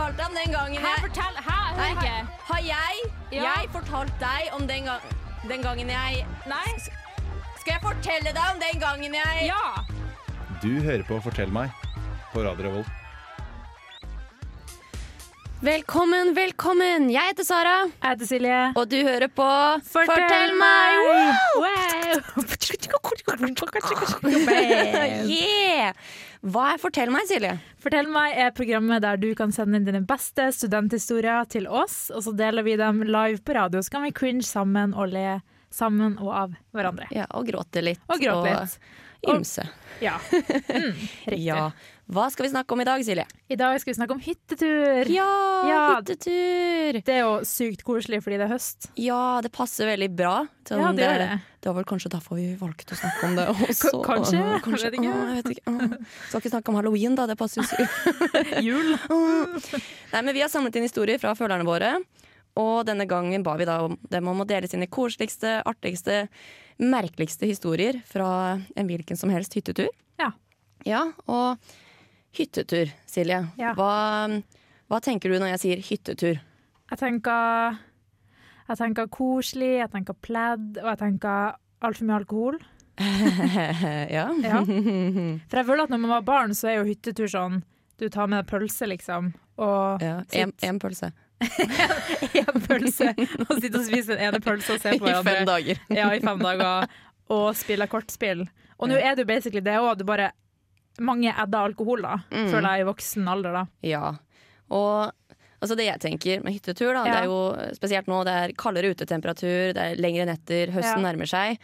fortalt deg om den gangen Hæ, fortell! Hæ, Nei, hører ikke. har, har jeg Ja. Jeg fortalt deg om den, ga den gangen jeg Nei? Skal jeg fortelle deg om den gangen jeg Ja! Du hører på Fortell meg på Radio Revolt. Velkommen, velkommen! Jeg heter Sara, Jeg heter Silje. og du hører på Fortell meg! Wow! yeah! Hva er Fortell meg, Silje? Fortell meg er programmet der du kan sende inn dine beste studenthistorier til oss, og så deler vi dem live på radio. Så kan vi cringe sammen og le sammen og av hverandre. Ja, og gråte litt. Og gråte litt. Og ymse. Ja. Mm, riktig. Ja. Hva skal vi snakke om i dag, Silje? I dag skal vi snakke om hyttetur. Ja, Ja. hyttetur! Det er jo sykt koselig fordi det er høst. Ja, det passer veldig bra. Sånn, Ja, det er det. Det var vel kanskje derfor vi valgte å snakke om det også. Kanskje? Åh, Jeg vet ikke. Ikke. Åh. Skal ikke snakke om halloween, da. Det passer jo Jul. Nei, men Vi har samlet inn historier fra følgerne våre. Og denne gangen ba vi dem om å dele sine koseligste, artigste, merkeligste historier fra en hvilken som helst hyttetur. Ja. Ja, og hyttetur, Silje. Ja. Hva, hva tenker du når jeg sier hyttetur? Jeg tenker, jeg tenker koselig, jeg tenker pledd, og jeg tenker altfor mye alkohol. ja. Ja. For jeg føler at når man var barn, så er jo hyttetur sånn du tar med deg pølse, liksom. Og ja. En, en pølse. én pølse, og sitter og spiser en ene pølse og se på I fem dager. ja, i fem dager. Og spiller kortspill. Og nå er det jo basically det òg. Bare mange edda alkohol, da. Mm. Føler jeg i voksen alder, da. Ja. Og altså det jeg tenker med hyttetur, da, det er jo spesielt nå det er kaldere utetemperatur, det er lengre netter, høsten Ja. nærmer seg.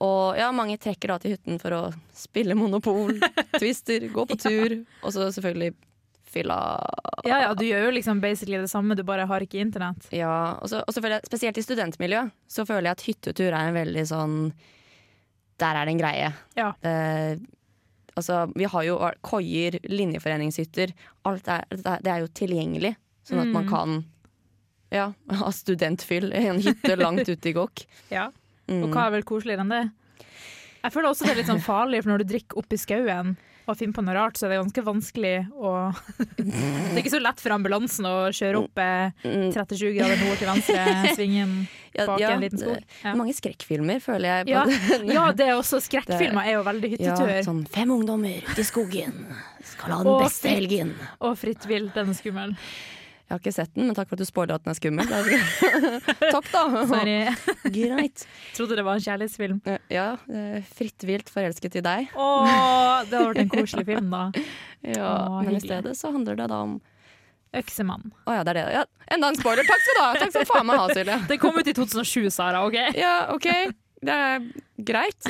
Og ja, mange trekker da til hytten for å spille monopol, twister, gå på tur, og så selvfølgelig fylla. Ja, ja, du gjør jo liksom basically det samme, du bare har ikke internett. Ja, og så og så føler jeg, Spesielt i studentmiljø så føler jeg at hyttetur er en veldig sånn Der er det en greie. Ja. Eh, altså, vi har jo koier, linjeforeningshytter. Alt er, det er jo tilgjengelig, sånn at man Mm. kan ja, ha studentfyll i en hytte langt ute i Gokk. Ja. Mm. Og hva er vel koseligere enn det? Jeg føler også det er litt sånn farlig, for når du drikker oppi skauen og finner på noe rart, så er det ganske vanskelig å Det er ikke så lett for ambulansen å kjøre opp eh, Mm, 37 grader nord til venstre, svingen ja, bak ja, en liten skog. Ja. Mange skrekkfilmer, føler jeg. Ja, ja, det er også skrekkfilmer er jo veldig Ja, hyttetur. sånn fem ungdommer ute i skogen skal ha den beste helgen. Og fritt vilt, den er skummel. Jeg har ikke sett den, men takk for at du spoiler at den er skummel. Takk, da. Sorry. Greit. Trodde det var en kjærlighetsfilm. Ja, eh, fritt vilt forelsket i deg. Å, det hadde vært en koselig film, da. Ja, Åh, men i stedet så handler det da om Øksemann. Å ja, det er det. Ja, enda en spoiler. Takk skal du ha! Takk skal du faen meg ha, Silje. Det kom ut i 2007, Sara. OK? Ja, OK. Det er greit.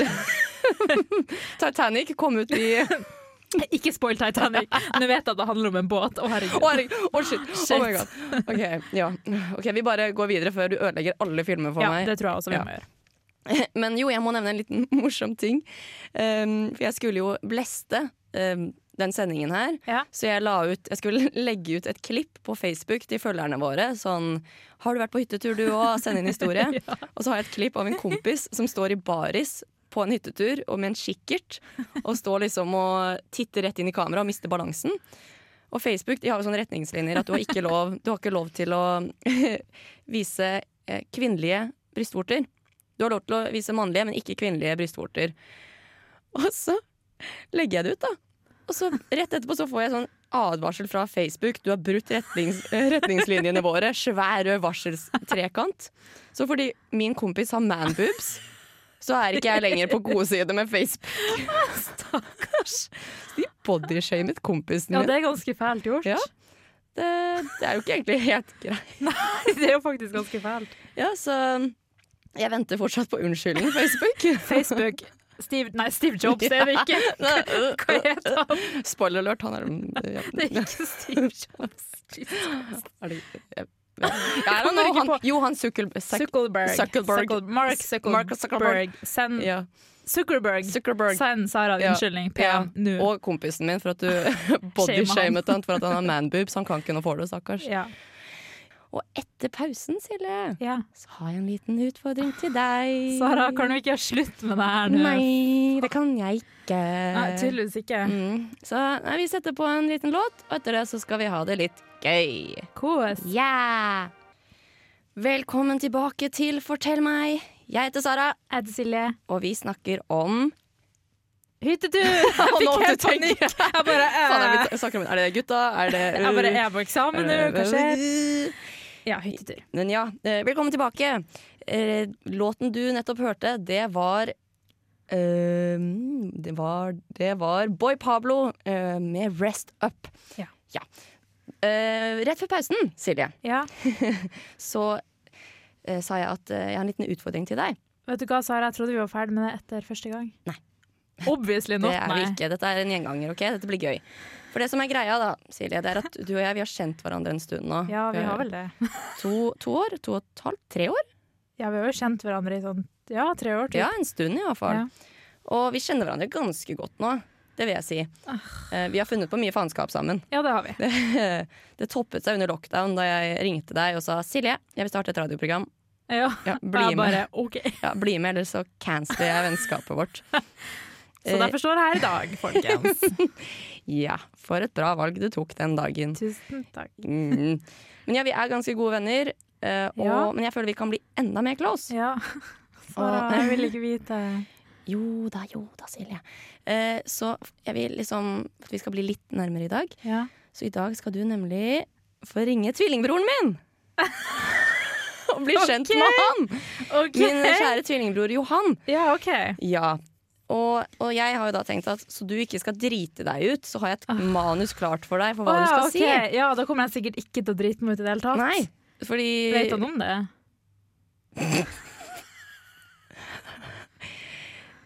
Titanic kom ut i Ikke spoil Titanic. Nå vet jeg at det handler om en båt. Å, herregud. herregud. Oh, shit. Oh my. OK, ja. Ok, Vi bare går videre før du ødelegger alle filmer for Ja, meg. det tror jeg også vi Ja. må gjøre. Men jo, jeg må nevne en liten morsom ting. Um, for jeg skulle jo bleste um, den sendingen her. Ja. Så jeg, la ut, jeg skulle legge ut et klipp på Facebook til følgerne våre. Sånn 'Har du vært på hyttetur, du òg?' Send inn historie. Og så har jeg et klipp av en kompis som står i baris på en hyttetur og med en kikkert. Og står liksom og titter rett inn i kamera og mister balansen. Og Facebook de har jo sånne retningslinjer at du har ikke lov, du har ikke lov til å vise eh, kvinnelige brystvorter. Du har lov til å vise mannlige, men ikke kvinnelige brystvorter. Og så legger jeg det ut, da. Og så rett etterpå så får jeg sånn advarsel fra Facebook. Du har brutt retnings, retningslinjene våre. Svær rød varselstrekant. Så fordi min kompis har manboobs, så er ikke jeg lenger på gode sider med Facebook. Stakkars. De bodyshamet kompisen Ja, det er ganske fælt gjort. Ja. Det, det er jo ikke egentlig helt greit. Nei, Det er jo faktisk ganske fælt. Ja, så jeg venter fortsatt på unnskyldning, Facebook. Facebook Steve, Nei, Steve Jobs det er det ikke. Hva heter han? Spoiler alert, han er ja. Det er ikke Steve Jobs. Jesus. Er det, jeg, I don't know, han, på. jo, han Zuckel, Zuck- Zuckerberg. Zuckerberg. Mark Zuckerberg. Mark Zuckerberg. Send ja, Zuckerberg. Zuckerberg. Send Sara en Ja. unnskyldning. PM ja. Og kompisen min for at du bodyshamet han for at han har manboobs. Han kan ikke noe for det, stakkars. Ja. Og etter pausen, Silje, ja. så har jeg en liten utfordring til deg. Sara, kan du ikke slutte slutt med det her nå? Nei, det kan jeg ikke. Nei, tydeligvis ikke. Mm. Så nei, vi setter på en liten låt, og etter det så skal vi ha det litt gøy. Kos. Yeah! Velkommen tilbake til Fortell meg. Jeg heter Sara, Jeg heter Silje. og vi snakker om Hyttetur! Jeg Nå fikk helt panikk. Jeg bare Faen, er, eh, er det gutta? Er det Jeg bare er på eksamen nå, hva skjer? Ja, hyttetur. Men ja, eh, velkommen tilbake. Eh, Låten du nettopp hørte, det var Uh, det var, det var Boy Pablo uh, med 'Rest Up'. Ja. Eh, rett før pausen, Silje, Ja. så sa jeg at jeg har en liten utfordring til deg. Vet du hva, Sara, jeg trodde vi var ferdig med det etter første gang. Nei. Obviously not, Det er vi ikke. Dette er en gjenganger, ok? Dette blir gøy. For det som er greia, da, Silje, det er at du og jeg vi har kjent hverandre en stund nå. Ja, vi har Eh, vel det. To, to år? To og et halvt? Tre år? Ja, vi har jo kjent hverandre i sånn ja, tre år. Typ. Ja, en stund i hvert fall. Ja. Og vi kjenner hverandre ganske godt nå. Det vil jeg si. Ah. Eh, Vi har funnet på mye faenskap sammen. ja, det har vi. Det, det toppet seg under lockdown da jeg ringte deg og sa Silje, jeg vil starte et radioprogram. Ja. Ja, bli jeg med. bare OK. Ja, bli med, eller så canceler jeg vennskapet vårt. Så derfor står jeg her i dag, folkens. Ja, for et bra valg du tok den dagen. Tusen takk. Mm. Men ja, vi er ganske gode venner, eh, og, Ja. men jeg føler vi kan bli enda mer close. Ja. Sara, jeg vil ikke vite. Jo da, jo da, Silje. Eh, så jeg vil liksom at vi skal bli litt nærmere i dag. Ja. Så i dag skal du nemlig få ringe tvillingbroren min. Og bli kjent okay. med han! Okay. Min kjære tvillingbror Johan. Ja, OK. Ja. Og, og jeg har jo da tenkt at så du ikke skal drite deg ut, så har jeg et manus klart for deg for hva Å, du skal skal si. Ja, da kommer jeg sikkert ikke til å drite meg ut i det hele tatt. Nei, fordi Vet han om det?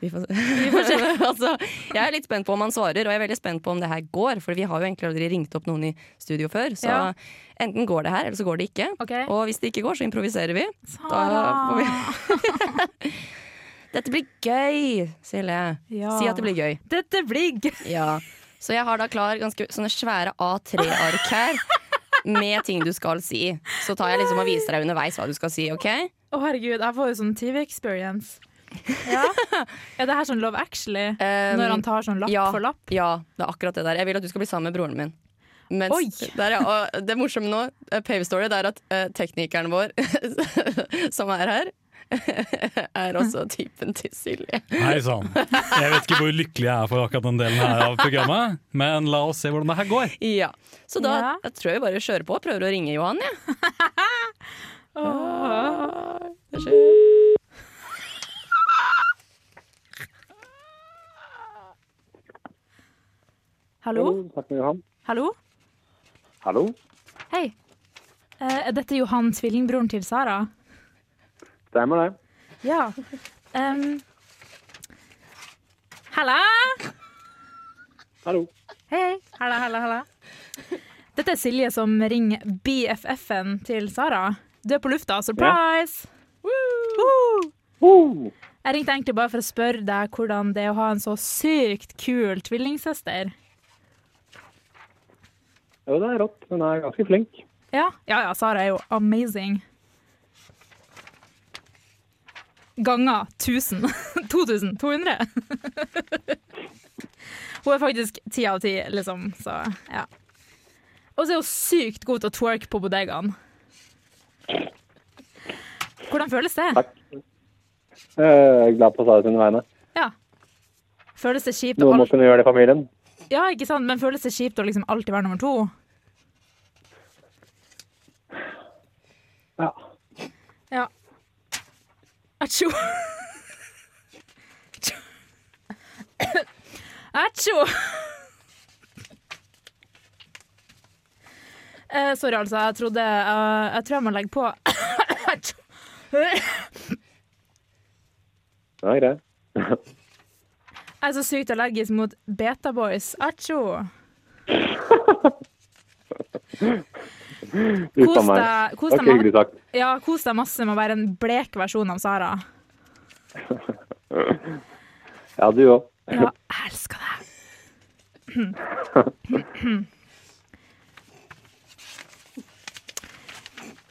Vi får se. altså, jeg er litt spent på om han svarer, og jeg er veldig spent på om det her går. For vi har jo egentlig aldri ringt opp noen i studio før, så Ja. enten går det her, eller så går det ikke. Okay. Og hvis det ikke går, så improviserer vi. Sara. får Dette blir gøy, Silje. Ja. Si at det blir gøy. Dette blir gøy. Ja. Så jeg har da klar ganske sånne svære A3-ark her. Med ting du skal si. Så tar jeg liksom og viser deg underveis hva du skal si. ok? Å, herregud, jeg får jo sånn TV-experience. Ja. Er det her sånn Love Actually? Um, Når han tar sånn lapp ja, for lapp? Ja, det er akkurat det der. Jeg vil at du skal bli sammen med broren min. Mens! Der, ja, og det morsomme nå, eh, Pave Story, det er at uh, teknikeren vår, som er her, er også typen til Silje. Hei sann. Jeg vet ikke hvor lykkelig jeg er for akkurat den delen her av programmet, men la oss se hvordan det her går. Ja. Så da Ja. jeg tror jeg bare kjører på og prøver å ringe Johan, jeg. Åh. Ja. Hallo? Snakk med Johan. Hallo? Hallo? Hei. Eh, er dette Johan, tvillingbroren til Sara? Stemmer det? Ja. Um, Halla! Hallo? Hei, hei. Halla, halla, halla. Dette er Silje som ringer BFF-en til Sara. Du er på lufta. Surprise! Woo! Oh, Jeg ringte egentlig bare for å spørre deg hvordan det er å ha en så sykt kul tvillingsøster. jo, det er rått. Hun er ganske flink. Ja, ja, ja Sara er jo amazing. Ganger 1000. 2000. 200. Hun er faktisk ti av ti, liksom. Så ja. Og så er hun sykt god til å twerke på bodegaen. Hvordan føles det? Takk. Jeg er glad på å ta det sine vegne. Ja. Føles det kjipt Noen må kunne gjøre det i familien. Ja, ikke sant? Men føles det kjipt å liksom alltid være nummer to? Ja. Atsjo. Atsjo. Eh, sorry, altså. Jeg trodde eh, Jeg tror jeg må legge på. Er greit. Jeg er så sykt allergisk mot beta-boys. Atsjo. Kos deg, kos, deg hyggelig sagt. ja, kos deg masse med å være en blek versjon av Sara. Ja, du òg. Ja, jeg elsker deg.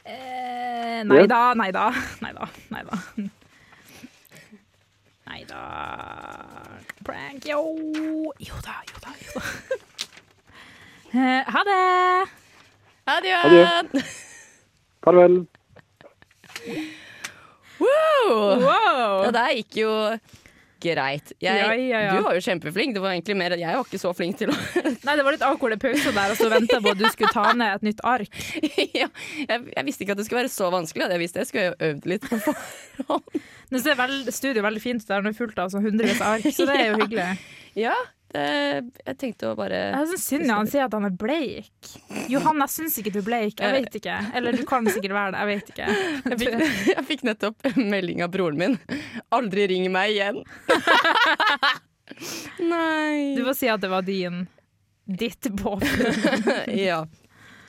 Eh, nei da, nei da, nei da, nei da. Nei da. Prank. Jo, jo da, jo da. Jo da. Eh, ha det! Adjø! Farvel. Wow! Wow. Det der gikk jo greit. Jeg, Ja, ja, ja. Du var jo kjempeflink. Det var egentlig mer at jeg var ikke så flink til å Nei, det var litt awkward pause der, og så venta på at du skulle ta ned et nytt ark. ja, jeg, jeg visste ikke at det skulle være så vanskelig. Hadde jeg visst det, skulle jeg jo øvd litt på forhånd. Nå ser veld, studio veldig fint det der er fullt av sånn hundrevis av ark, så det er jo hyggelig. Ja, det, jeg tenkte å bare Jeg syns synd han sier at han er bleik. Johanna, jeg syns ikke du er bleik. Jeg vet ikke. Eller du kan sikkert være det. Jeg vet ikke. Jeg fikk, jeg fikk nettopp melding av broren min. 'Aldri ring meg igjen'. Nei. Du får si at det var din ditt båt. Ja,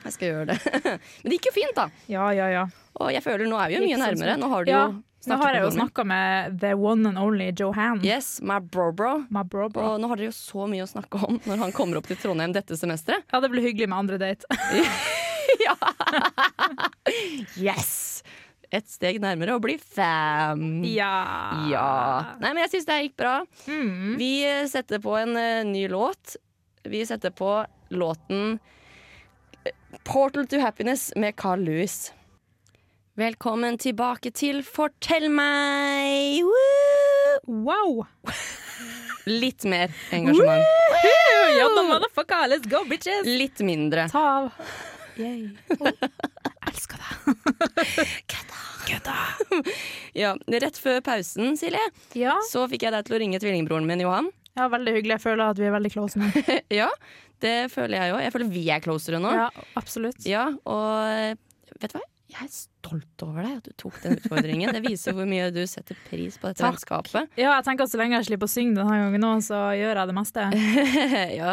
jeg skal gjøre det. Men det gikk jo fint, da. Ja, ja, ja. Og jeg føler nå er vi jo mye nærmere. Nå har du Ja, jo Nå har jeg jo snakka med the one and only Johan. Yes, my bro-bro. Bro, bro. Og nå har dere jo så mye å snakke om når han kommer opp til Trondheim dette semesteret. Ja, det blir hyggelig med andre date. ja. Yes! Et steg nærmere å bli fam. Ja. Ja. Nei, men jeg syns det gikk bra. Mm. Vi setter på en uh, ny låt. Vi setter på låten 'Portal to Happiness' med Carl Lewis. Velkommen tilbake til Fortell meg! Woo! Wow. Litt mer engasjement. Jonna, motherfucker, let's go, bitches! Litt mindre. Ta av. Yay. Oh, elsker deg. Ja, Rett før pausen, Silje, Ja. så fikk jeg deg til å ringe tvillingbroren min Johan. Ja, veldig hyggelig. Jeg føler at vi er veldig close nå. Ja, det føler jeg òg. Jeg føler vi er closere nå. Ja, absolutt. Ja, og vet du hva? Jeg er stolt over deg at du tok den utfordringen. Det viser hvor mye du setter pris på dette Takk. vennskapet. Ja, jeg tenker at så lenge jeg slipper å synge denne gangen nå, så gjør jeg det meste. ja.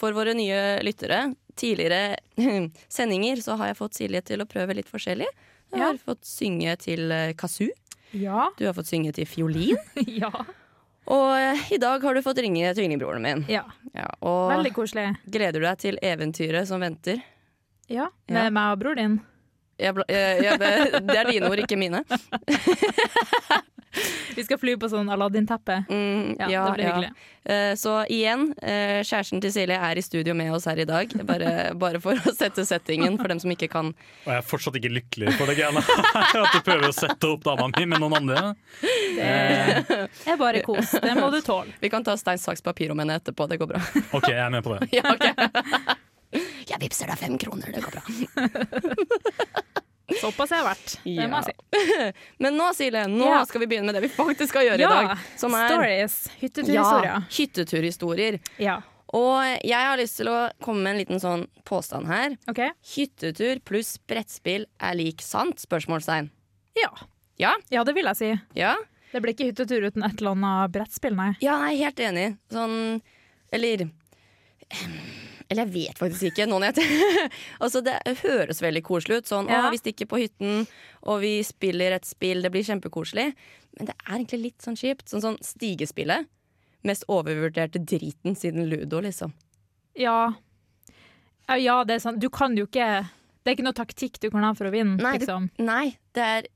For våre nye lyttere, tidligere sendinger, så har jeg fått Silje til å prøve litt forskjellig. Jeg Ja. har fått synge til eh, kazoo, Ja. du har fått synge til fiolin, ja. Og eh, i dag har du fått ringe tvillingbroren min. ja. Ja, og Veldig koselig. gleder du deg til eventyret som venter? Ja, Ja. Med meg og bror din. Jeg ja, det, det er dine ord, ikke mine. Vi skal fly på sånn Aladdin-teppe. Mm, Ja, det blir hyggelig. Eh, Så igjen, eh, kjæresten til Silje er i studio med oss her i dag. Bare, bare for å sette settingen for dem som ikke kan Og jeg er fortsatt ikke lykkelig for det greiene. At du prøver å sette opp dama mi med noen andre. Det er bare kos. Det må du tåle. Vi kan ta stein, saks, papir om henne etterpå. Det går bra. OK, jeg er med på det. Ja, okay. Jeg vippser deg fem kroner. Det går bra. Såpass har jeg vært. Det må Ja. jeg si. Men nå, Sile, nå Ja. skal vi begynne med det vi faktisk skal gjøre i dag. Som er Stories. ja, Hytteturhistorier. hytteturhistorier. Ja. Og jeg har lyst til å komme med en liten sånn påstand her. OK? Hyttetur pluss brettspill er lik sant? Spørsmålstegn. Ja. Ja? ja, det vil jeg si. Ja? Det blir ikke hyttetur uten et eller annet brettspill, nei. Ja, jeg er helt enig. Sånn Eller Eller jeg vet faktisk ikke. Noen jeg Altså, det høres veldig koselig ut. Sånn Ja. å, vi stikker på hytten, og vi spiller et spill, det blir kjempekoselig. Men det er egentlig litt sånn kjipt. Sånn sånn stigespillet. Mest overvurderte driten siden ludo, liksom. Ja. Ja, det er sant. Du kan jo ikke Det er ikke noe taktikk du kan ha for å vinne, Nei, du- liksom. Nei, det er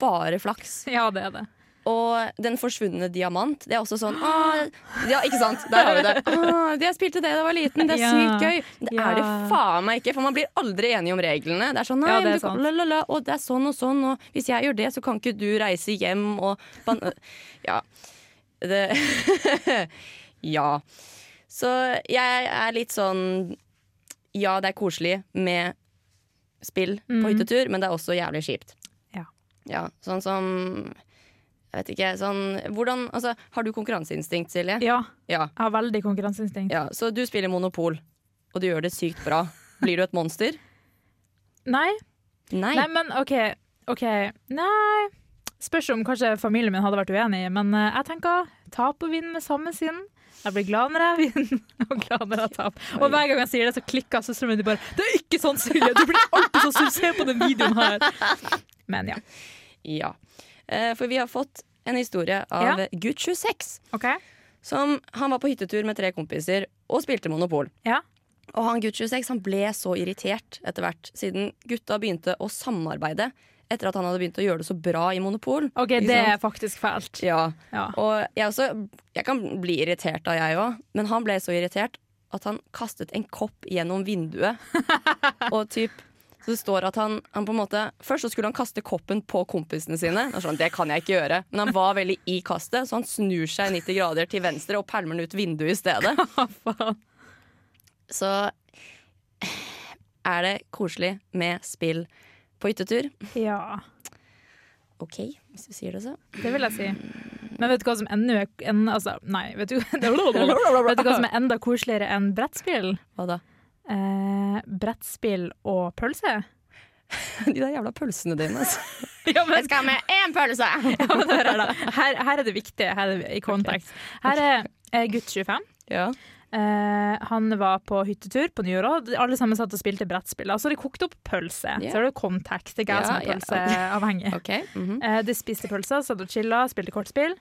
bare flaks. Ja, det er det. Og Den forsvunne diamant. Det er også sånn «Åh, Ja, ikke sant? Der har vi det. Åh, jeg spilte det da jeg var liten. Det er Ja. sykt gøy. Det Ja. er det faen meg ikke, for man blir aldri enig om reglene. Det er sånn, nei, Ja, det er kan, la, la, la, og det er sånn og sånn, og hvis jeg gjør det, så kan ikke du reise hjem og Ja. Det Ja. Så jeg er litt sånn Ja, det er koselig med spill på Mhm. hyttetur, men det er også jævlig kjipt. Ja. Ja, sånn som Jeg vet ikke, sånn Hvordan Altså, har du konkurranseinstinkt, Silje? Ja, Ja. jeg har veldig konkurranseinstinkt. ja. Så du spiller Monopol, og du gjør det sykt bra. Blir du et monster? Nei. Nei. Nei, men OK. ok Nei. Spørs om kanskje familien min hadde vært uenig, men uh, jeg tenker tap og vinn med samme sinn. Jeg blir glad når jeg vinner, og glad når jeg taper. Og hver gang jeg sier det, så klikker søsteren min. De bare 'Det er ikke sånn, Silje! Du blir alltid sånn! Se på den videoen her!' Men ja. Ja. Eh, For vi har fått en historie av Ja. gutt 26. Okay. Som, han var på hyttetur med tre kompiser og spilte Monopol. Ja. Og han gutt 26 han ble så irritert etter hvert, siden gutta begynte å samarbeide etter at han hadde begynt å gjøre det så bra i Monopol. OK, det er faktisk fælt. Ja, Ja. Og jeg også Jeg kan bli irritert av jeg òg, men han ble så irritert at han kastet en kopp gjennom vinduet. og typ så det står at han, han på en måte Først så skulle han kaste koppen på kompisene sine. Sånn, det kan jeg ikke gjøre Men han var veldig i kastet, så han snur seg 90 grader til venstre og pælmer den ut vinduet i stedet. Så er det koselig med spill på hyttetur. Ja, OK, hvis du sier det så. det vil jeg si. Men vet du hva som ennå er en, altså, Nei, vet du, vet du hva som er enda koseligere enn brettspill? Hva da? Eh, brettspill og pølse. De der jævla pølsene dine. Altså. Ja, men, skal ha med én pølse! ja, men her. Her, her er det viktige, her er det i kontekst. Her er eh, gutt 25. Ja. Eh, han var på hyttetur på nyåret, og alle sammen satt og spilte brettspill. Altså, de kokte opp pølse. Yeah. Så er det kontekst. Det er jeg Ja, som er pølseavhengig. mm -hmm. Eh, de spiste pølser, satt og chilla, spilte kortspill.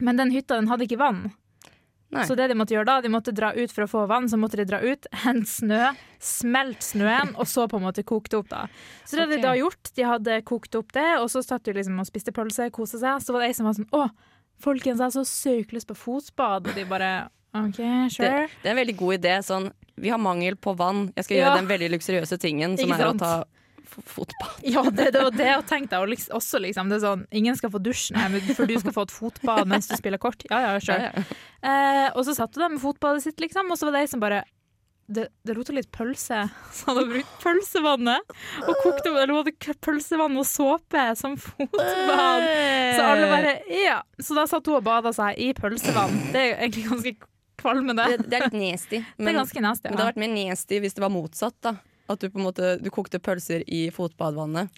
Men den hytta den hadde ikke vann. Nei. Så det de måtte gjøre da, de måtte dra ut for å få vann, så måtte de dra ut, hente snø, smelte snøen, og så på en måte koke det opp. da. Så det hadde de da gjort, de hadde kokt opp det, og så satt de liksom og spiste pølse, kosa seg. Så var det ei som var sånn Å, folkens, jeg har så sykt lyst på fotbad. Og de bare OK, sure. Det, det er en veldig god idé. Sånn, vi har mangel på vann. Jeg skal Ja. gjøre den veldig luksuriøse tingen som Ikke er å ta fotbad. Ja, det, det var det jeg tenkte. Og liksom, også liksom, det er sånn, ingen skal få dusjen nei, for du skal få et fotbad mens du spiller kort. Ja, ja, sure. Ja, ja. Eh, og så satt hun der med fotbadet sitt, liksom, og så var det ei som bare det, det rota litt pølse, så han hadde brukt pølsevannet og kokte eller hun hadde pølsevann og såpe som fotbad. Så alle bare Ja. Så da satt hun og bada seg i pølsevann. Det er egentlig ganske kvalmende. det, det er litt nasty. Det er Men, ganske nasty. men det hadde vært mer nasty hvis det var motsatt. da At du på en måte du kokte pølser i fotbadvannet.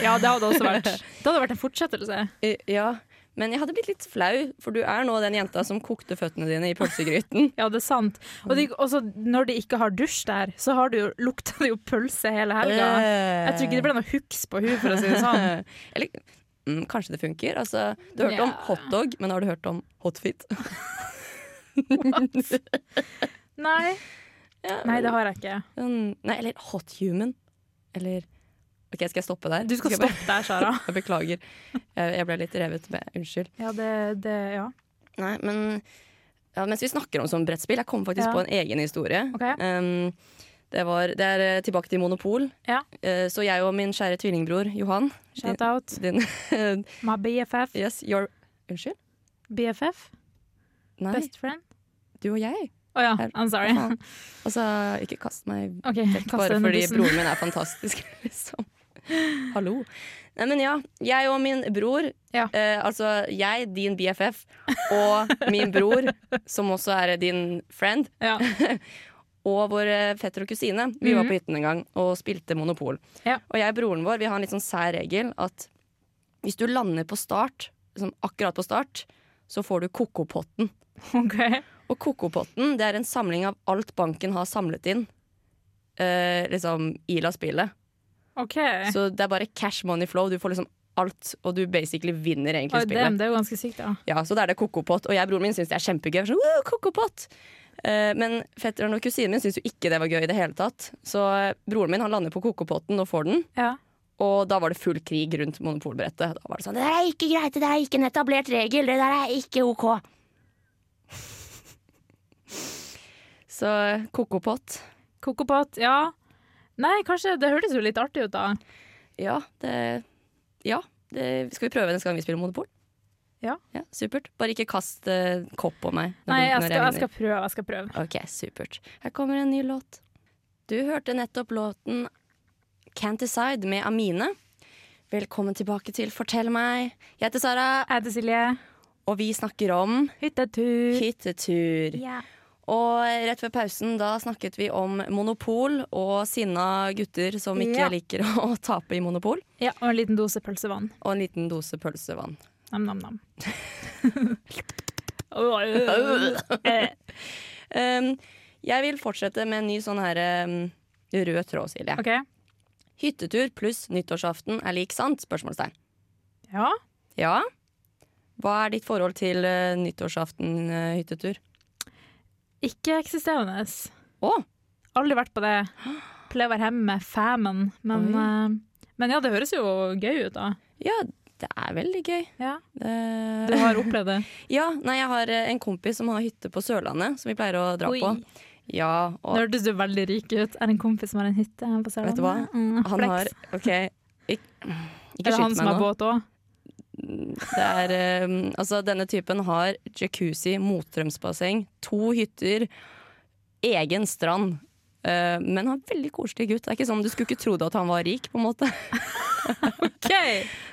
ja, det hadde også vært Det hadde vært en fortsettelse. Eh, Ja, men jeg hadde blitt litt flau, for du er nå den jenta som kokte føttene dine i pølsegryten. Ja, det er sant. Og de, også når de ikke har dusj der, så har det jo, lukta det jo pølse hele helga. Jeg tror ikke det ble noe huks på hun for å si det sånn. Eller mm, kanskje det funker. Altså, du har hørt om hotdog, men har du hørt om hotfit? Nei. Ja, Nei, det har jeg ikke. Mm, Nei, eller hot human. Eller OK, skal jeg stoppe der? Du skal skal stoppe der, Sara. Jeg beklager. Jeg, jeg ble litt revet med. Unnskyld. Ja, det, det Ja. Nei, men ja, mens vi snakker om sånn brettspill, jeg kom faktisk Ja. på en egen historie. Okay. Um, det, var, det er eh, tilbake til Monopol. Ja. Uh, så jeg og min kjære tvillingbror Johan Shout out. din, My BFF. Yes, your Unnskyld? BFF? Nei, Best friend? du og jeg. Å ja, I'm sorry. Altså, ikke kast meg okay, vekk bare fordi bussen. broren min er fantastisk, liksom. Hallo. Nei, men ja, jeg og min bror, Ja. eh, altså jeg, din BFF, og min bror, som også er din friend, Ja. og vår fetter og kusine. Vi var Mhm. på hytten en gang og spilte Monopol. Ja. Og jeg og broren vår vi har en litt sånn sær regel at hvis du lander på start, liksom akkurat på start, så får du kokopotten. OK. Og kokopotten det er en samling av alt banken har samlet inn eh, liksom i la-spillet. Så det er bare cash money flow. Du får liksom alt, og du basically vinner egentlig oh, spillet. Dem, det er jo ganske sykt, da. Ja, Så da er det kokopott. Og jeg og broren min syns det er kjempegøy. Sånn, «Wow, kokopott! Eh, men fetteren og kusinen min syns jo ikke det var gøy i det hele tatt. Så eh, broren min han lander på kokopotten og får den. Ja. Og da var det full krig rundt monopolbrettet. Da var det sånn Det der er ikke greit, det der er ikke en etablert regel, det der er ikke OK. Så kokopott. Kokopott, ja. Nei, kanskje Det hørtes jo litt artig ut, da. Ja, det Ja. Det, skal vi prøve neste gang vi spiller Monopol? Ja. Supert. Bare ikke kast uh, kopp på meg. Nei, jeg skal, jeg jeg, skal prøve. jeg skal prøve Ok, supert. Her kommer en ny låt. Du hørte nettopp låten Can't Decide med Amine. Velkommen tilbake til Fortell meg. Jeg heter Sara, Jeg heter Silje. og vi snakker om Hyttetur. hyttetur. Ja. Og rett før pausen da snakket vi om monopol og sinna gutter som ikke Ja. liker å tape i monopol. ja, og en liten dose pølsevann. Og en liten dose pølsevann. Nam-nam-nam. Eh, Um, jeg vil fortsette med en ny sånn her um, rød tråd, Silje. Okay. Hyttetur pluss nyttårsaften er lik sant? Spørsmålstegn. Ja. Ja. Hva er ditt forhold til uh, nyttårsaften-hyttetur? Ikke-eksisterende. Å, Aldri vært på det. Pleier å være hjemme med famen. Men, eh, Men ja, det høres jo gøy ut, da. Ja, det er veldig gøy. Ja. Det... Du har opplevd det? Ja, nei, jeg har eh, en kompis som har hytte på Sørlandet, som vi pleier å dra Oi. på. Ja, Nå og hørtes du veldig rik ut. Er det en kompis som har en hytte på Sørlandet? Vet du hva? Mm, han har OK, ik ikke Er det han som har båt òg? Det er, um, altså, denne typen har jacuzzi, motstrømsbasseng, to hytter, egen strand. Uh, men han er veldig koselig gutt. Det er ikke sånn Du skulle ikke trodd at han var rik, på en måte. OK!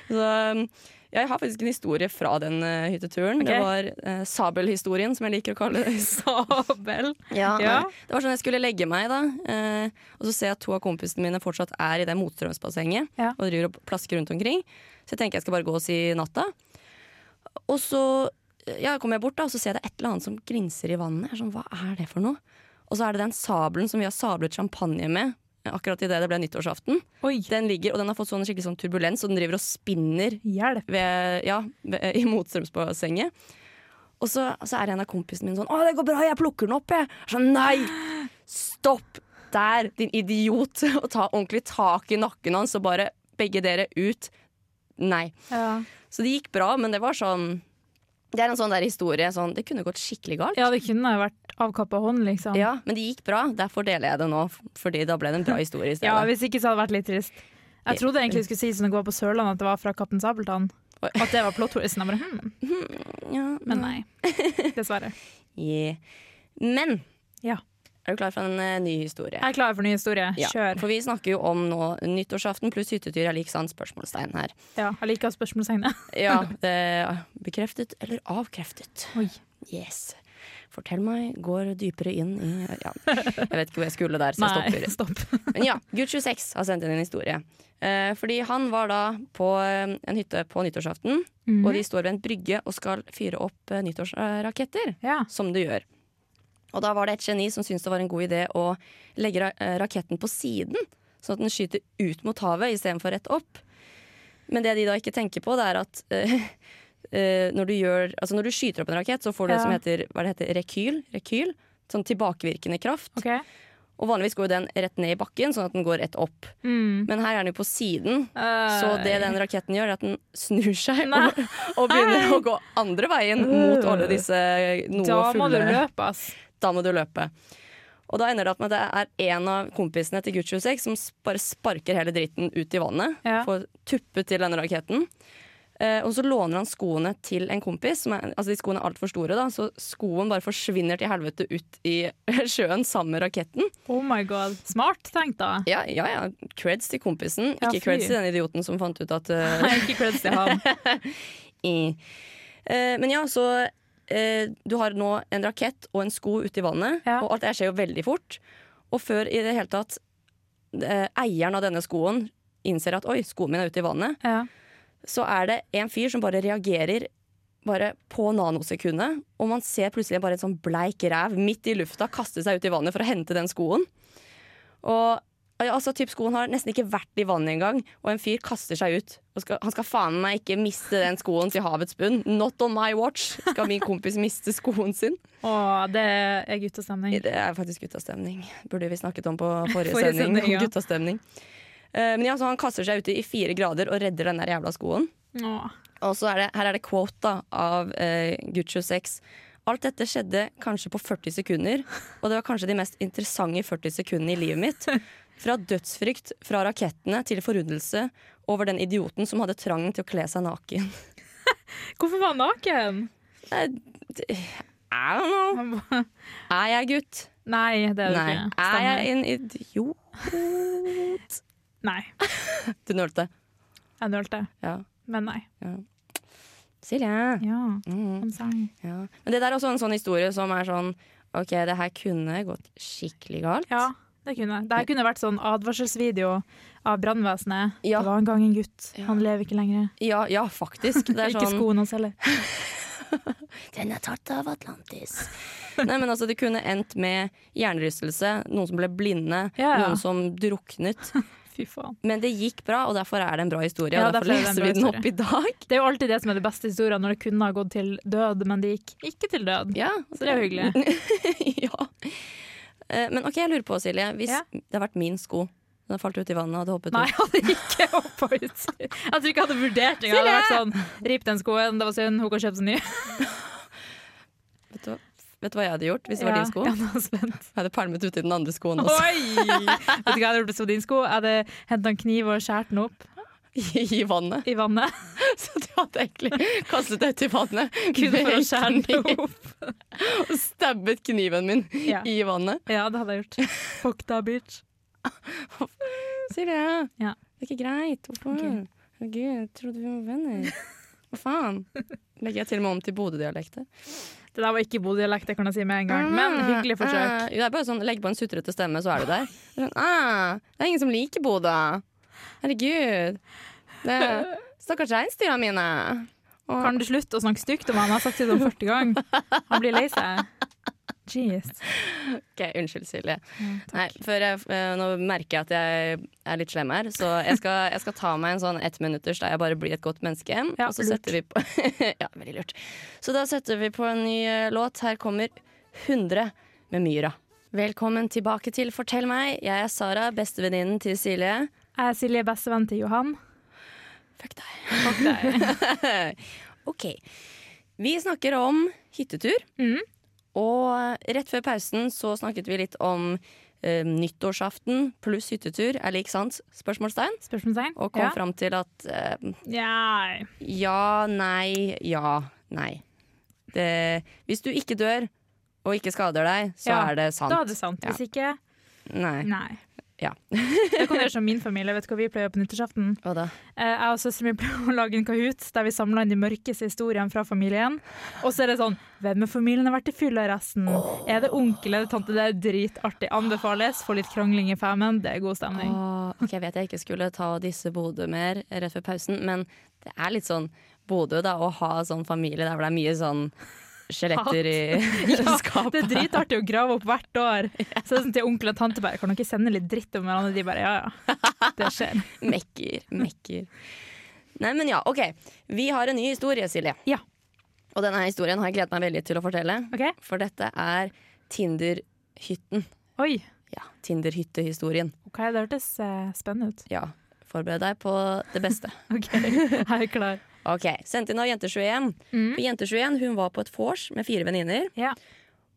Så, um, jeg har faktisk en historie fra den uh, hytteturen. Det var uh, Sabelhistorien, som jeg liker å kalle det. Sabel. Ja, Ja. Det var sånn jeg skulle legge meg, da. Uh, og så ser jeg at to av kompisene mine fortsatt er i det motstrømsbassenget Ja. og driver og plasker rundt omkring. Så jeg tenker jeg skal bare gå og si natta. Og så ja, kommer jeg bort, da, og så ser jeg det er et eller annet som grinser i vannet. Jeg er sånn, Hva er det for noe? Og så er det den sabelen som vi har sablet champagne med. Akkurat idet det ble nyttårsaften. Oi, Den ligger, og den har fått sånn skikkelig sånn turbulens, og den driver og spinner ved, ja, ved, i motstrømsbassenget. Og så, så er en av kompisene mine sånn 'Å, det går bra, jeg plukker den opp', jeg. Sånn, nei! Stopp der, din idiot! Og ta ordentlig tak i nakken hans og bare begge dere ut. Nei. Ja. Så det gikk bra, men det var sånn Det er en sånn der historie sånn Det kunne gått skikkelig galt. ja, det kunne vært avkappa hånd, liksom. Ja, men det gikk bra. Derfor deler jeg det nå, fordi da ble det en bra historie i stedet. Ja, hvis ikke så hadde det vært litt trist. Jeg trodde egentlig du skulle si som det går på Sørlandet, at det var fra Kaptein Sabeltann. At det var plot-twisten. Jeg bare, hmm. Ja, Men nei. Dessverre. Yeah. Men Ja. Er du klar for en uh, ny historie? Jeg er klar for en ny historie. Ja, Kjør. For vi snakker jo om nå nyttårsaften pluss hyttetur er lik sant spørsmålstegn her. Ja, jeg liker spørsmålstegnet. Ja, bekreftet eller avkreftet? Oi. Yes. Fortell meg, går dypere inn i ja, Jeg vet ikke hvor jeg skulle der, så jeg Nei, stopper. stopp. Men ja, Gutt 26 har sendt inn en historie. Eh, fordi han var da på eh, en hytte på nyttårsaften, mm. og de står ved en brygge og skal fyre opp eh, nyttårsraketter. Ja. Som du gjør. Og da var det et geni som syntes det var en god idé å legge eh, raketten på siden, sånn at den skyter ut mot havet istedenfor rett opp. Men det de da ikke tenker på, det er at uh, uh, når, du gjør, altså når du skyter opp en rakett, så får du det som heter, hva det heter rekyl, rekyl. Sånn tilbakevirkende kraft. Okay. Og vanligvis går den rett ned i bakken, sånn at den går rett opp. Mm. Men her er den jo på siden, så det den raketten gjør, er at den snur seg og, og begynner å gå andre veien mot alle disse noe Da må du fulle løpe, ass. Da må du løpe. Og da ender det opp med at det er en av kompisene til Gucci 26 som bare sparker hele dritten ut i vannet. Ja. Får tuppet til denne raketten. Eh, og så låner han skoene til en kompis. Som er, altså de skoene er altfor store, da, så skoen bare forsvinner til helvete ut i sjøen sammen med raketten. Oh my god. Smart tenkt, da. Ja, ja, ja. Creds til kompisen. Ja, Ikke fy. creds til den idioten som fant ut at uh... Nei, ikke creds til ham. i. Eh, men ja, så eh, Du har nå en rakett og en sko ute i vannet, Ja. og alt det skjer jo veldig fort. Og før i det hele tatt eh, eieren av denne skoen innser at oi, skoen min er ute i vannet, Ja. så er det en fyr som bare reagerer bare på nanosekundet, og man ser plutselig bare en sånn bleik ræv midt i lufta kaste seg ut i vannet for å hente den skoen. Og altså, typ, Skoen har nesten ikke vært i vannet engang, og en fyr kaster seg ut. Skal, han skal faen meg ikke miste den skoen til havets bunn. Not on my watch skal min kompis miste skoen sin. Å, det er guttastemning. Det er faktisk guttastemning. Burde vi snakket om på forrige, Forrige sending. sending, ja. Guttastemning. Uh, men ja, så han kaster seg ut i fire grader og redder den der jævla skoen. Åh. Og så er det, her er det quote da, av uh, Guccio 6. Alt dette skjedde kanskje på 40 sekunder, og det var kanskje de mest interessante 40 sekundene i livet mitt. Fra dødsfrykt fra rakettene til forundelse over den idioten som hadde trangen til å kle seg naken. Hvorfor var han naken? I don't know. Er jeg gutt? Nei, det er du ikke. Er jeg en idiot? Nei, Du nølte. jeg nølte. Ja. Men nei. Silje. Ja, Mm, ja. Men det der er også en sånn historie som er sånn OK, det her kunne gått skikkelig galt. Ja, det kunne. Det kunne vært sånn advarselsvideo av brannvesenet. Ja. Det var en gang en gutt. Ja. Han lever ikke lenger. Ja, ja, faktisk. Det er ikke sånn skoene hans heller. Den er tatt av Atlantis. Nei, men altså, Det kunne endt med hjernerystelse, noen som ble blinde, Ja, noen som druknet. Men det gikk bra, og derfor er det en bra historie. Ja, og derfor, derfor er leser vi den opp i dag. Det er jo alltid det som er det beste historien, når det kunne ha gått til død, men det gikk ikke til død. Ja, Så det er jo hyggelig. ja. Eh, Men ok, jeg lurer på, Silje. Hvis Ja. det har vært min sko, den hadde falt ut i vannet og hadde hoppet Nei, ut. jeg hadde ikke hoppa ut. Jeg tror ikke jeg hadde vurdert det. Hadde vært sånn Rip den skoen, det var synd, hun kan kjøpe seg ny. Vet du, vet du hva jeg hadde gjort hvis det var din sko? Ja, jeg. Jeg hadde pælmet uti den andre skoen også. Vet du hva jeg hadde gjort hvis det var din sko? Jeg hadde henta en kniv og skåret den opp I vannet. i vannet. Så du hadde egentlig kastet deg ut i vannet Kun for å skjære den opp. og stabbet kniven min Ja. i vannet. Ja, det hadde jeg gjort. Fuck da, bitch. Silje, Ja. det er ikke greit. Hvorfor? Okay. Herregud, jeg trodde vi var venner. Hva faen? Legger jeg til og med om til Bodø-dialekter. Det der var ikke Bodø-dialekt, det kan jeg si med en gang. Men hyggelig forsøk. Ah, det er bare sånn, Legg på en sutrete stemme, så er du der. Det er, sånn, ah, det er ingen som liker Bodø. Herregud. Det stakkars reinsdyra mine. Og- Kan du slutte å snakke stygt om han? Har sagt det om 40 ganger. Han blir lei seg. Jeez. Ok, Unnskyld, Silje. Mm, Nei, for jeg, eh, nå merker jeg at jeg er litt slem her, så jeg skal, jeg skal ta meg en sånn ettminutters der jeg bare blir et godt menneske. Ja, og så lurt. setter vi på Ja, veldig lurt. Så da setter vi på en ny eh, låt. Her kommer 100 med Myra. Velkommen tilbake til Fortell meg. Jeg er Sara, bestevenninnen til Silje. Jeg er Silje, bestevenn til Johan. Fuck deg. Fuck deg. OK. Vi snakker om hyttetur. Mm. Og rett før pausen så snakket vi litt om eh, nyttårsaften pluss hyttetur er lik sant? Spørsmålstegn. Spørsmålstegn? Og kom ja. fram til at eh, Ja. ja, nei, ja, nei. Det, hvis du ikke dør og ikke skader deg, så Ja, er det sant. Da er det sant. Ja. Hvis ikke, Nei. nei. Ja. Det kan gjøre som min familie. Vet du hva vi pleier på nyttårsaften? Hva da? Eh, Jeg og søsteren min pleier å lage en Kahoot der vi samler inn de mørkeste historiene fra familien. Og så er det sånn Hvem i familien har vært i fylla resten? Er det onkel eller tante? Det er dritartig. Anbefales. Få litt krangling i femmen. Det er god stemning. Oh, ok, Jeg vet jeg ikke skulle ta disse Bodø mer rett før pausen, men det er litt sånn Bodø da, å ha sånn familie der hvor det er mye sånn skjeletter i Ja, skapet. Det er dritartig å grave opp hvert år. Så det er sånn til onkel og tante bare Kan dere sende litt dritt om hverandre? De bare ja ja. Det skjer. Mekker, mekker. Nei, men ja, OK. Vi har en ny historie, Silje. Ja. Og denne historien har jeg gledet meg veldig til å fortelle. OK? For dette er Tinder-hytten. Oi. Ja, Tinder-hyttehistorien. OK, det hørtes uh, spennende ut. Ja, forbered deg på det beste. OK, jeg er klar. Ok, Sendt inn av Jente21. Mm. For Jente21 hun var på et vors med fire venninner. Ja.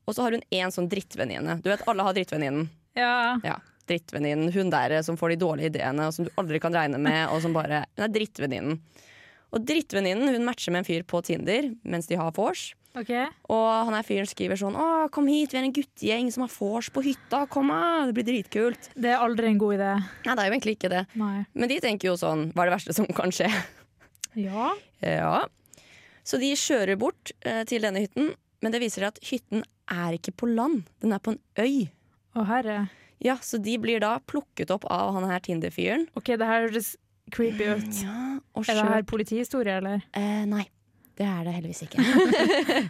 Og så har hun én sånn drittvenninne. Du vet, alle har drittvenninnen. Ja. Ja, drittvenninnen. Hun der som får de dårlige ideene, og som du aldri kan regne med. Og som bare, Hun er drittvenninnen. Og drittvenninnen hun matcher med en fyr på Tinder mens de har vors. Okay. Og han her fyren skriver sånn 'Å, kom hit, vi er en guttegjeng som har vors på hytta. Kom av, det blir dritkult'. Det er aldri en god idé. Nei, det er jo egentlig ikke det. Nei. Men de tenker jo sånn 'Hva er det verste som kan skje?' Ja. Ja. Så de kjører bort eh, til denne hytten, men det viser seg at hytten er ikke på land. Den er på en øy. Å herre. Ja, Så de blir da plukket opp av han her Tinder-fyren. OK, det her høres creepy ut. Ja, Er det her politihistorie, eller? eh, Nei, det er det heldigvis ikke.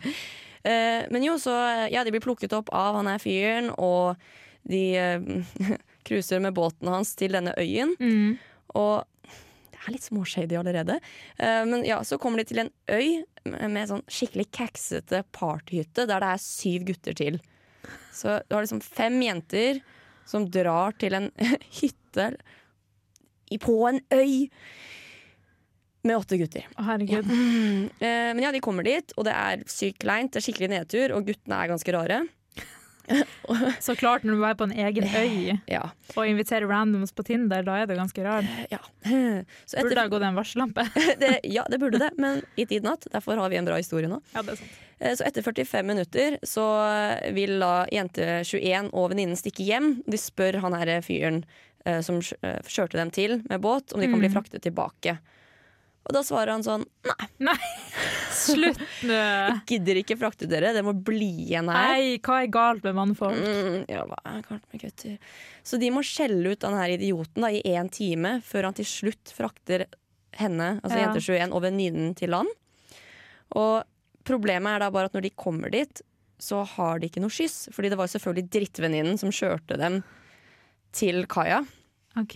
eh, men jo, så Ja, de blir plukket opp av han her fyren, og de eh, cruiser med båten hans til denne øyen. Mm. Og er litt småshady allerede. Eh, men ja, så kommer de til en øy med med sånn skikkelig kaksete partyhytte der det er syv gutter til. Så du har liksom fem jenter som drar til en hytte på en øy med åtte gutter. Å, herregud. Ja. men ja, de kommer dit, og det er sykt kleint. Det er skikkelig nedtur, og guttene er ganske rare. Så klart, når du er på en egen øy Ja. og inviterer randoms på Tinder, da er det ganske rart. ja. Så Burde da gått en varsellampe. det, ja, det burde det, men i tid natt. Derfor har vi en bra historie nå. Ja, det er sant. Eh, Så etter 45 minutter så vil da jente 21 og venninnen stikke hjem. De spør han her fyren eh, som eh, kjørte dem til med båt, om de kan bli Mm. fraktet tilbake. Og da svarer han sånn Nei, Slutt nå! gidder ikke frakte dere, det må bli igjen her. Nei, hva er galt med mannfolk? Mm, ja, hva er galt med gutter? Så de må skjelle ut den her idioten da, i én time før han til slutt frakter henne, altså Ja. jente 21, og venninnen til land. Og problemet er da bare at når de kommer dit, så har de ikke noe skyss. Fordi det var selvfølgelig drittvenninnen som kjørte dem til kaia. OK.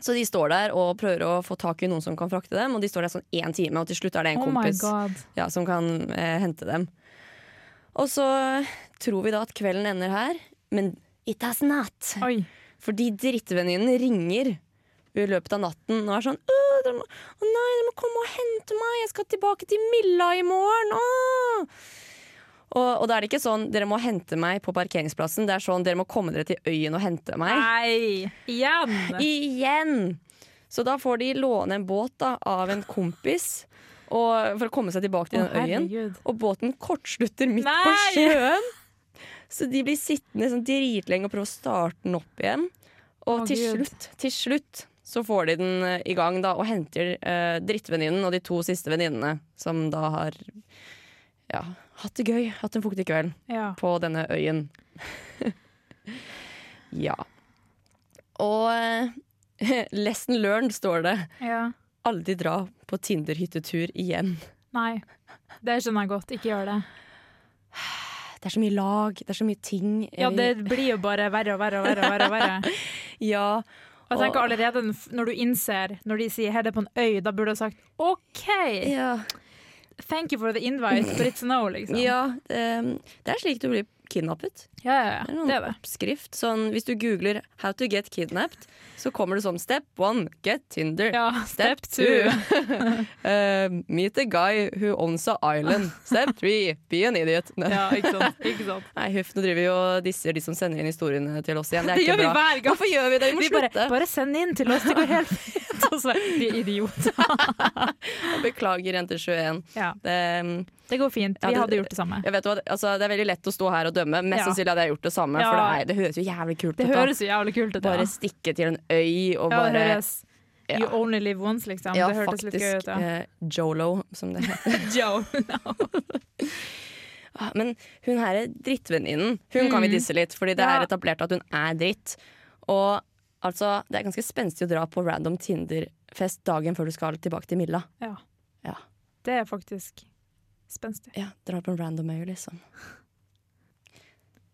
Så de står der og prøver å få tak i noen som kan frakte dem, og de står der sånn én time, og til slutt er det en Oh kompis ja, som kan eh, hente dem. Og så tror vi da at kvelden ender her, men it has not. Oi. Fordi drittvenninnen ringer i løpet av natten og er sånn «Åh, dere må, Å nei, dere må komme og hente meg! Jeg skal tilbake til Milla i morgen! Åh! Og, og da er det ikke sånn dere må hente meg på parkeringsplassen. Det er sånn dere må komme dere til øyen og hente meg. Nei! Igjen! Igjen! Så da får de låne en båt da, av en kompis for å komme seg tilbake til den den øyen. herregud. Og båten kortslutter midt på sjøen. Så de blir sittende sånn dritlenge og prøve å starte den opp igjen. Og oh, til slutt, til slutt så får de den eh, i gang da, og henter eh, drittvenninnen og de to siste venninnene, som da har ja, hatt det gøy, hatt en fuktig kveld Ja. på denne øyen. ja. Og eh, lesson learned står det. ja. Aldri dra på Tinder-hyttetur igjen. Nei. Det skjønner jeg godt. Ikke gjør det. Det er så mye lag, det er så mye ting. Ja, det blir jo bare verre og verre og verre. Og verre, verre. ja. Og jeg tenker allerede når du innser, når de sier 'her er det på en øy', da burde du ha sagt OK, Ja, thank you for the invite, but it's no, liksom. ja det, det er slik du blir kidnappet. ja, ja, ja. Det er noen Det er det. oppskrift. Sånn, hvis du googler 'how to get kidnapped', så kommer det sånn step one, get Tinder. Ja, Step step two. Uh, meet a guy who owns a island. Step three, be an idiot. Ja, ikke sant. Ikke sant. Nei, huff, nå driver vi og disser de som sender inn historiene til oss igjen. Det Det gjør vi hver gang. Hvorfor gjør vi det? Vi må bare, slutte. bare send inn til oss, det går helt fint. Og så vi idioter. Beklager, Jenter21. Ja, Det, det går fint. Ja, Vi det- hadde gjort det samme. hva, altså, det er veldig lett å stå her og dømme. Mest Ja. sannsynlig hadde jeg gjort det samme, Ja. for det, er, det høres jo jævlig kult Det ut. høres jo jævlig kult ut. Bare Ja, stikke til en øy og ja bare ja. You only live once, liksom. Ja, det hørtes litt gøy ut, ja. eh, Jolo, som det heter. Joe. Ah, Men hun her er drittvenninnen. Hun kan vi Mm. disse litt, fordi det Ja. er etablert at hun er dritt. Og altså, det er ganske spenstig å dra på random Tinder-fest dagen før du skal tilbake til Milla. Ja. ja. Det er faktisk spenstig. Ja, dra på en random øy, liksom.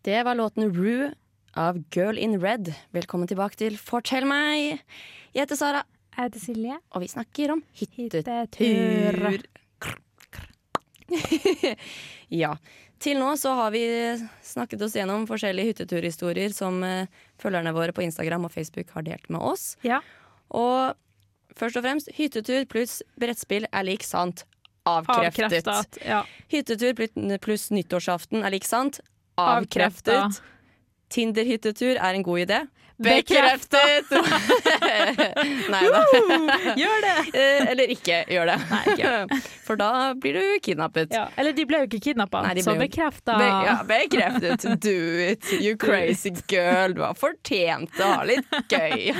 Det var låten Rue av Girl in Red. Velkommen tilbake til Fortell meg. Jeg heter Sara, Jeg heter Silje. og vi snakker om hyttetur. Hyttetur. ja. Til nå så har vi snakket oss gjennom forskjellige hytteturhistorier som eh, følgerne våre på Instagram og Facebook har delt med oss. Ja. Og først og fremst, hyttetur pluss brettspill er lik sant. Avkreftet. Avkreftet. Ja. Hyttetur pluss- pluss nyttårsaften er lik sant. Avkreftet. Avkreftet. Tinder-hyttetur er en god idé. Bekreftet. Nei da. Gjør det! Eh, Eller ikke gjør det. For da blir du kidnappet. Ja. Eller de ble jo ikke kidnappa, så ble bekrefta. Be ja, bekreftet. Do it, you crazy girl. Du har fortjent å ha litt gøy.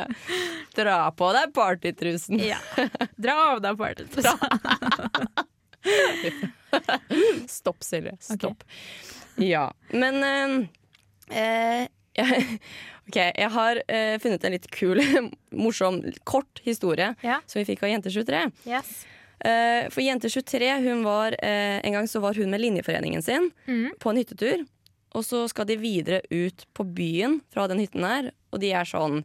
Dra på deg partytrusen. Ja. Dra av deg partytrusen. Stopp, Silje. Stopp. Ja, men eh, eh, jeg, OK, jeg har eh, funnet en litt kul, morsom, kort historie Ja. som vi fikk av Jente23. Yes. Eh, for Jente23, hun var eh, En gang så var hun med linjeforeningen sin Mm. på en hyttetur. Og så skal de videre ut på byen fra den hytten her, og de er sånn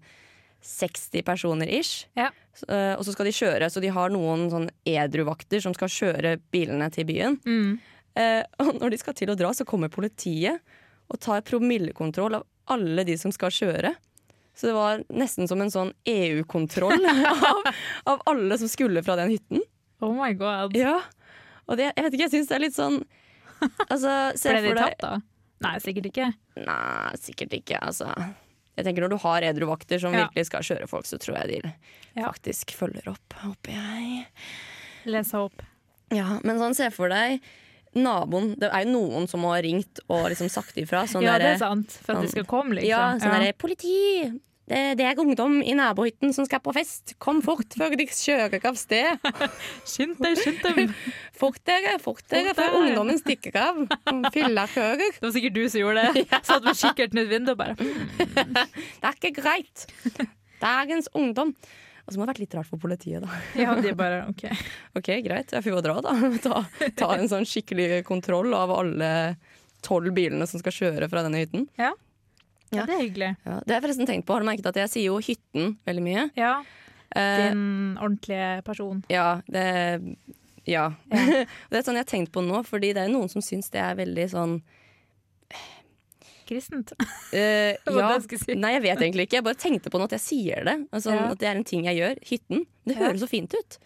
60 personer ish. Ja. Så, eh, og så skal de kjøre, så de har noen sånn edruvakter som skal kjøre bilene til byen. Mm. Eh, og når de skal til å dra, så kommer politiet og tar promillekontroll av alle de som skal kjøre. Så det var nesten som en sånn EU-kontroll av, av alle som skulle fra den hytten. Oh my god. Ja, og det, jeg vet ikke, jeg syns det er litt sånn Altså, se Ble de tatt, da? Nei, sikkert ikke. Nei, sikkert ikke, altså. Jeg tenker Når du har edruvakter som Ja. virkelig skal kjøre folk, så tror jeg de Ja. faktisk følger opp, håper jeg. Les opp. Ja, Men sånn, se for deg naboen. Det er jo noen som har ringt og liksom sagt ifra. Sånn ja, det er sant. For at de skal komme, liksom. Ja, sånn derre Politi! Det, det er ungdom i nabohytten som skal på fest. Kom fort før de kjører av sted. Skynd deg, skynd deg. Fort dere, fort dere, før ungdommen stikker av. Fylla kjører. Det var sikkert du som gjorde det. Satt med kikkerten ut vinduet og bare Det er ikke greit. Dagens ungdom. Og så må det ha vært litt rart for politiet, da. Ja, de bare OK. Ok, greit, jeg får jo dra, da. Ta, ta en sånn skikkelig kontroll av alle tolv bilene som skal kjøre fra denne hytten. Ja. Ja. Det er hyggelig. Ja, det har jeg forresten tenkt på. Har du merket at jeg sier jo hytten veldig mye? Ja. Eh, Din ordentlige person. ja, det Ja. det er sånn jeg har tenkt på nå, fordi det er noen som syns det er veldig sånn kristent? Uh, ja. jeg si. Nei, jeg vet egentlig ikke. Jeg bare tenkte på noe at jeg sier det. Altså, Ja. At det er en ting jeg gjør. Hytten. Det Ja. høres så fint ut.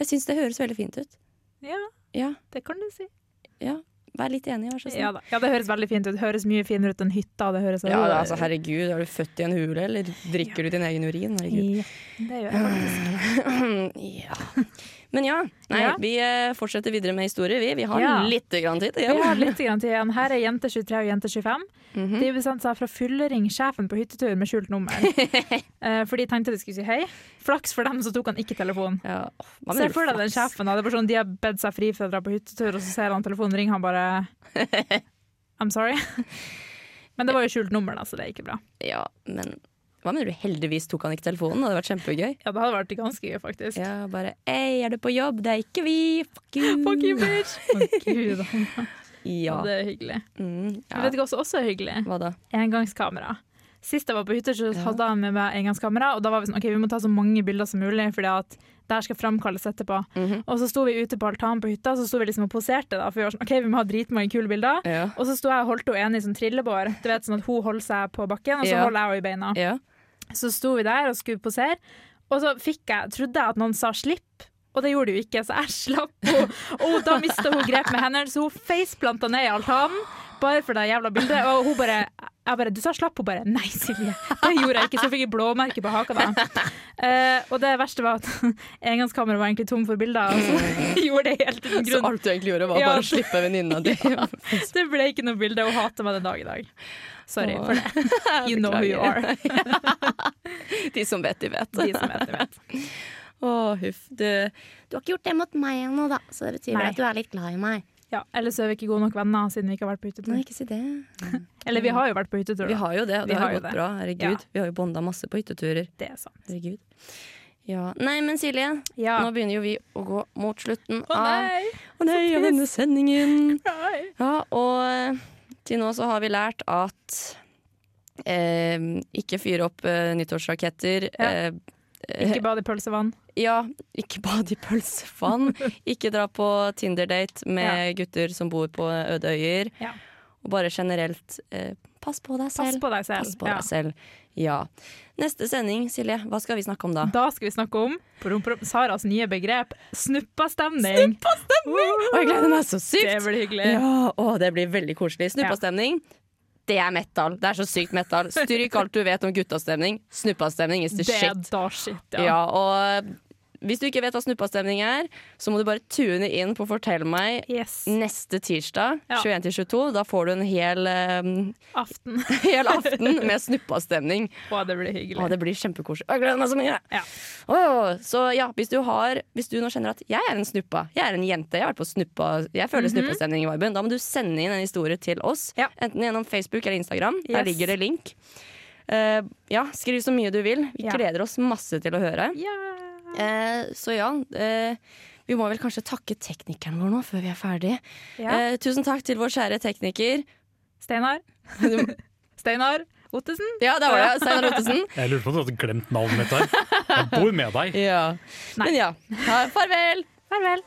Jeg syns det høres veldig fint ut. Ja, Ja, det kan du si. ja. Vær litt enig, vær så snill. Ja, ja, det høres veldig fint ut. Det høres mye finere ut enn hytta. Det høres Ja, da, altså, herregud, er du født i en hule, eller drikker du din egen urin? Herregud. Ja, det gjør jeg faktisk. ja. Men ja, nei, Ja. vi eh, fortsetter videre med historier, vi. Vi har Ja. litt grann tid igjen. Vi har litt grann tid igjen. Her er jente 23 og jente 25. Mhm. De bestemte seg for å fyllering sjefen på hyttetur med skjult nummer. Eh, for de tenkte de skulle si hei. Flaks for dem, så tok han ikke telefonen. ja. Hva Se for deg den sjefen. Da. Det er bare sånn, De har bedt seg fri for å dra på hyttetur, og så ser han telefonen ringe, han bare I'm sorry. Men det var jo skjult nummer, da, så det er ikke bra. Ja, men hva mener du? Heldigvis tok han ikke telefonen. Det hadde vært kjempegøy. Ja, det hadde vært ganske gøy, faktisk. Ja, bare Ei, er du på jobb? Det er ikke vi. Fuck you. Fuck you, bitch! Å, Gud, Ja. det er hyggelig. Mm, ja. vet du hva som også er hyggelig? Hva da? Engangskamera. Sist jeg var på hytter, så hadde jeg med meg engangskamera, og da var vi sånn OK, vi må ta så mange bilder som mulig, fordi at der skal framkalles etterpå. Mhm. Og så sto vi ute på altanen på hytta, så sto vi liksom og poserte, da, for vi var sånn OK, vi må ha dritmange kule bilder. Ja. Og så sto jeg og holdt henne enig i sånn trillebår. Du vet sånn at Hun holder seg på bakken, og så holder jeg henne i beina. ja. Så sto vi der og skulle posere, og så fikk jeg, trodde jeg at noen sa 'slipp'. Og det gjorde de jo ikke, så jeg slapp henne. Og da mista hun grep med hendene, så hun faceplanta ned i altanen. Bare for det jævla bildet. Og hun bare jeg bare, Du sa slapp, hun bare Nei, Silje, det gjorde jeg ikke. Så fikk jeg blåmerke på haka da. Eh, og det verste var at engangskameraet var egentlig tom for bilder, og så gjorde det helt uten Så alt du egentlig gjorde, var Ja. bare å slippe venninna di? Ja. Det ble ikke noe bilde, hun hater meg den dag i dag. Sorry for det. You know who you are. De som vet, de vet. De som vet, de vet. Å, huff. Du, du har ikke gjort det mot meg ennå, da, så det betyr Nei. at du er litt glad i meg. Ja, Ellers er vi ikke gode nok venner siden vi ikke har vært på hyttetur. Nei, ikke si det. Eller vi har jo vært på hyttetur, Vi har jo det, og det har har jo gått det. bra. Herregud. Ja. Vi har jo bonda masse på hytteturer. Det er sant. Herregud. Ja. Nei, men Silje, Ja. nå begynner jo vi å gå mot slutten Å nei! Å nei, av denne sendingen. Ja, og eh, til nå så har vi lært at eh, ikke fyre opp eh, nyttårsraketter. Ja. Eh, Ikke bad i pølsevann. ja, ikke bad i pølsevann. ikke dra på Tinder-date med gutter som bor på øde øyer. Ja. Og bare generelt eh, pass på deg selv. Pass på deg selv. På Ja. deg selv. Ja. Neste sending, Silje, hva skal vi snakke om da? Da skal vi snakke om prom, prom, Saras nye begrep snuppastemning. Å, jeg gleder meg så sykt! Det blir hyggelig. Ja, å, det blir veldig koselig. Snuppastemning. Det er metal. Det er så sykt metal. Stryk alt du vet om guttastemning. Snuppastemning is the Det er da shit, Ja. ja. og hvis du ikke vet hva snuppastemning er, så må du bare tune inn på Fortell meg Yes. neste tirsdag Ja. 21-22. Da får du en hel, um, Aften. hel aften med snuppastemning. Å, det blir Å, det blir kjempekoselig. Jeg gleder meg så mye! Ja. Å, så ja, hvis du, har, hvis du nå kjenner at jeg er en snuppa, jeg er en jente, jeg har vært på snuppa, jeg føler snuppastemning i viben, da må du sende inn en historie til oss. Ja. Enten gjennom Facebook eller Instagram. Der ligger det link. Uh, ja, skriv så mye du vil. Vi gleder oss masse til å høre. Ja. Eh, så ja, eh, vi må vel kanskje takke teknikeren vår nå før vi er ferdig. ja. Eh, tusen takk til vår kjære tekniker. Steinar. Steinar Ottesen. Ja, det var det. Steinar Ottesen. Jeg lurer på om du hadde glemt navnet mitt der. Jeg bor med deg. Ja. Men ja, ha, farvel! Farvel.